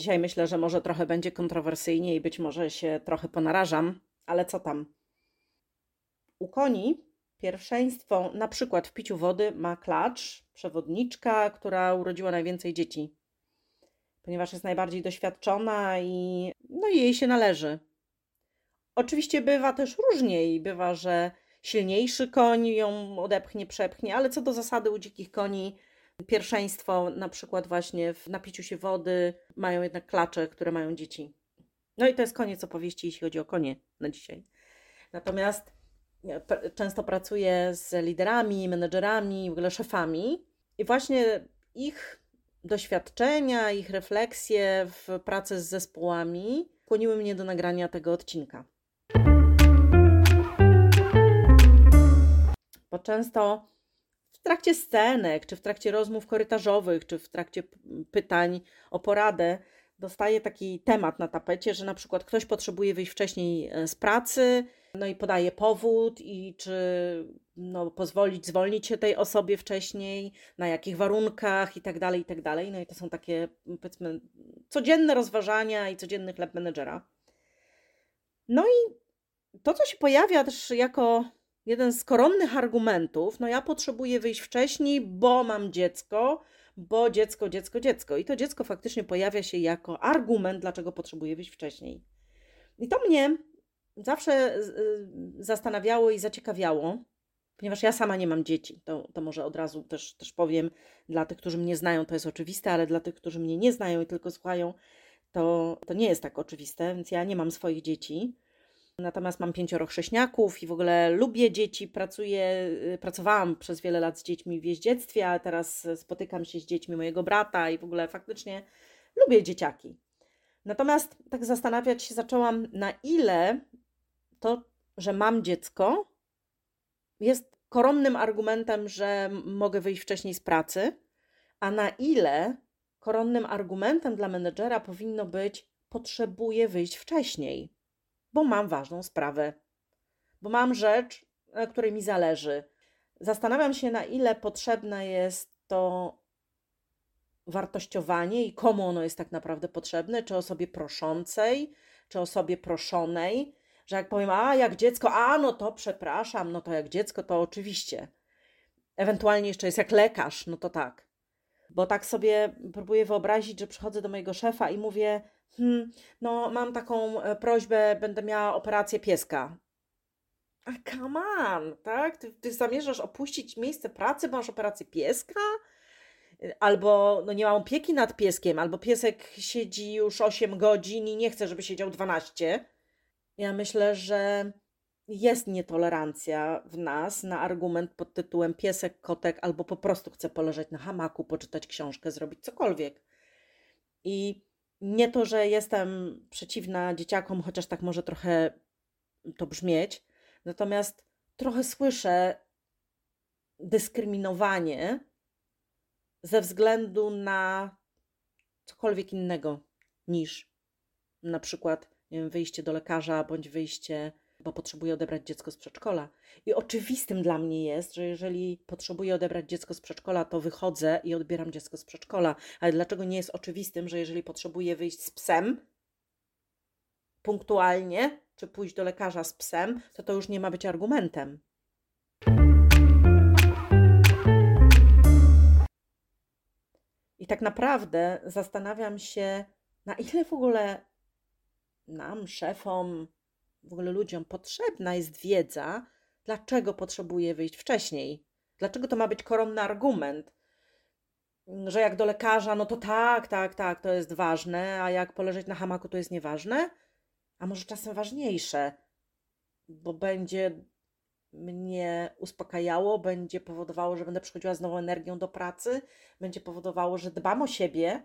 Dzisiaj myślę, że może trochę będzie kontrowersyjnie i być może się trochę ponarażam, ale co tam? U koni pierwszeństwo na przykład w piciu wody ma klacz, przewodniczka, która urodziła najwięcej dzieci, ponieważ jest najbardziej doświadczona i no jej się należy. Oczywiście bywa też różnie i bywa, że silniejszy koń ją odepchnie, przepchnie, ale co do zasady u dzikich koni pierwszeństwo na przykład właśnie w napiciu się wody mają jednak klacze, które mają dzieci. No i to jest koniec opowieści, jeśli chodzi o konie na dzisiaj. Natomiast często pracuję z liderami, menedżerami, w ogóle szefami i właśnie ich doświadczenia, ich refleksje w pracy z zespołami skłoniły mnie do nagrania tego odcinka. Bo często w trakcie scenek, czy w trakcie rozmów korytarzowych, czy w trakcie pytań o poradę, dostaje taki temat na tapecie, że na przykład ktoś potrzebuje wyjść wcześniej e, z pracy, no i podaje powód i czy no, pozwolić zwolnić się tej osobie wcześniej, na jakich warunkach i tak dalej, i tak dalej. No i to są takie powiedzmy codzienne rozważania i codzienny chleb menedżera. No i to, co się pojawia też jako jeden z koronnych argumentów, no ja potrzebuję wyjść wcześniej, bo mam dziecko, bo dziecko, dziecko, dziecko. I to dziecko faktycznie pojawia się jako argument, dlaczego potrzebuję wyjść wcześniej. I to mnie zawsze y, zastanawiało i zaciekawiało, ponieważ ja sama nie mam dzieci. To, to może od razu też, też powiem dla tych, którzy mnie znają, to jest oczywiste, ale dla tych, którzy mnie nie znają i tylko słuchają, to, to nie jest tak oczywiste, więc ja nie mam swoich dzieci. Natomiast mam pięcioro chrześniaków i w ogóle lubię dzieci, pracuję, y, pracowałam przez wiele lat z dziećmi w jeździectwie, a teraz spotykam się z dziećmi mojego brata i w ogóle faktycznie lubię dzieciaki. Natomiast tak zastanawiać się zaczęłam, na ile to, że mam dziecko, jest koronnym argumentem, że mogę wyjść wcześniej z pracy, a na ile koronnym argumentem dla menedżera powinno być, potrzebuję wyjść wcześniej bo mam ważną sprawę, bo mam rzecz, na której mi zależy. Zastanawiam się, na ile potrzebne jest to wartościowanie i komu ono jest tak naprawdę potrzebne, czy osobie proszącej, czy osobie proszonej, że jak powiem, a jak dziecko, a no to przepraszam, no to jak dziecko, to oczywiście. Ewentualnie jeszcze jest jak lekarz, no to tak. Bo tak sobie próbuję wyobrazić, że przychodzę do mojego szefa i mówię, hmm, no mam taką e, prośbę, będę miała operację pieska. A come on, tak? Ty, ty zamierzasz opuścić miejsce pracy, bo masz operację pieska? Albo no nie mam opieki nad pieskiem, albo piesek siedzi już 8 godzin i nie chce, żeby siedział 12. Ja myślę, że jest nietolerancja w nas na argument pod tytułem piesek, kotek, albo po prostu chce poleżeć na hamaku, poczytać książkę, zrobić cokolwiek. I nie to, że jestem przeciwna dzieciakom, chociaż tak może trochę to brzmieć, natomiast trochę słyszę dyskryminowanie ze względu na cokolwiek innego niż na przykład nie wiem, wyjście do lekarza bądź wyjście bo potrzebuję odebrać dziecko z przedszkola. I oczywistym dla mnie jest, że jeżeli potrzebuję odebrać dziecko z przedszkola, to wychodzę i odbieram dziecko z przedszkola. Ale dlaczego nie jest oczywistym, że jeżeli potrzebuję wyjść z psem punktualnie, czy pójść do lekarza z psem, to to już nie ma być argumentem. I tak naprawdę zastanawiam się, na ile w ogóle nam, szefom, w ogóle ludziom potrzebna jest wiedza, dlaczego potrzebuje wyjść wcześniej. Dlaczego to ma być koronny argument? Że jak do lekarza, no to tak, tak, tak, to jest ważne, a jak poleżeć na hamaku, to jest nieważne? A może czasem ważniejsze, bo będzie mnie uspokajało, będzie powodowało, że będę przychodziła z nową energią do pracy, będzie powodowało, że dbam o siebie,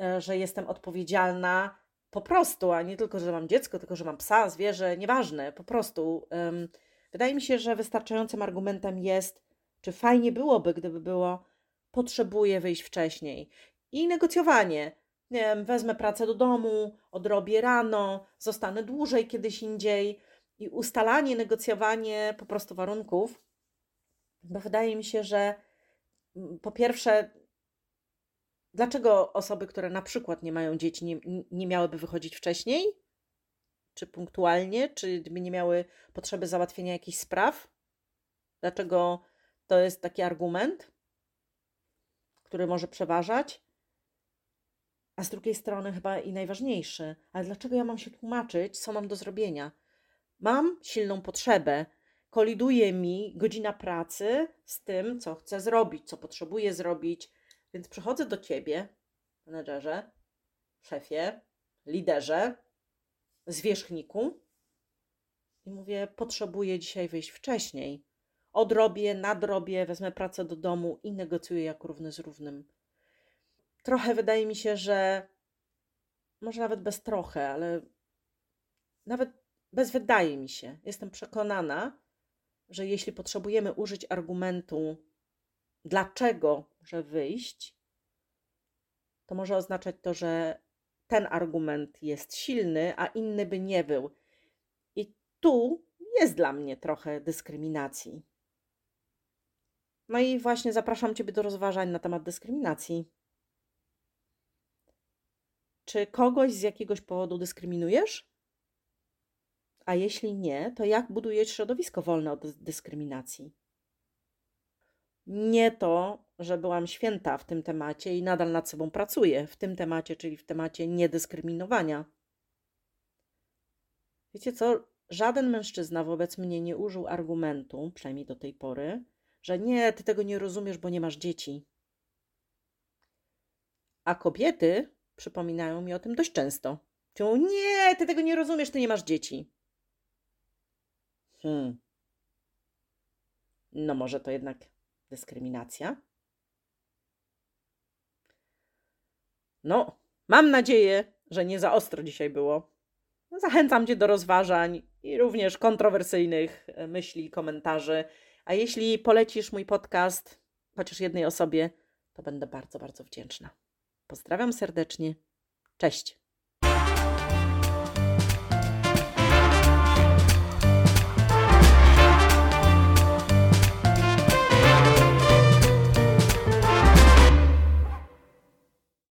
e, że jestem odpowiedzialna po prostu, a nie tylko, że mam dziecko, tylko, że mam psa, zwierzę, nieważne, po prostu. Um, wydaje mi się, że wystarczającym argumentem jest, czy fajnie byłoby, gdyby było, potrzebuję wyjść wcześniej. I negocjowanie. Nie wiem, wezmę pracę do domu, odrobię rano, zostanę dłużej kiedyś indziej. I ustalanie, negocjowanie po prostu warunków, bo wydaje mi się, że mm, po pierwsze, dlaczego osoby, które na przykład nie mają dzieci, nie, nie miałyby wychodzić wcześniej? Czy punktualnie? Czy by nie miały potrzeby załatwienia jakichś spraw? Dlaczego to jest taki argument, który może przeważać? A z drugiej strony, chyba i najważniejszy, ale dlaczego ja mam się tłumaczyć, co mam do zrobienia? Mam silną potrzebę, koliduje mi godzina pracy z tym, co chcę zrobić, co potrzebuję zrobić, więc przychodzę do ciebie, menedżerze, szefie, liderze, zwierzchniku i mówię: Potrzebuję dzisiaj wyjść wcześniej. Odrobię, nadrobię, wezmę pracę do domu i negocjuję jak równy z równym. Trochę wydaje mi się, że może nawet bez trochę, ale nawet bez wydaje mi się, jestem przekonana, że jeśli potrzebujemy użyć argumentu, dlaczego może wyjść, to może oznaczać to, że ten argument jest silny, a inny by nie był. I tu jest dla mnie trochę dyskryminacji. No i właśnie zapraszam Ciebie do rozważań na temat dyskryminacji. Czy kogoś z jakiegoś powodu dyskryminujesz? A jeśli nie, to jak budujesz środowisko wolne od dyskryminacji? Nie to, że byłam święta w tym temacie i nadal nad sobą pracuję w tym temacie, czyli w temacie niedyskryminowania. Wiecie co? Żaden mężczyzna wobec mnie nie użył argumentu, przynajmniej do tej pory, że nie, ty tego nie rozumiesz, bo nie masz dzieci. A kobiety przypominają mi o tym dość często. Mówią, nie, ty tego nie rozumiesz, ty nie masz dzieci. Hmm. No może to jednak dyskryminacja? No, mam nadzieję, że nie za ostro dzisiaj było. Zachęcam Cię do rozważań i również kontrowersyjnych e, myśli komentarzy. A jeśli polecisz mój podcast chociaż jednej osobie, to będę bardzo, bardzo wdzięczna. Pozdrawiam serdecznie. Cześć.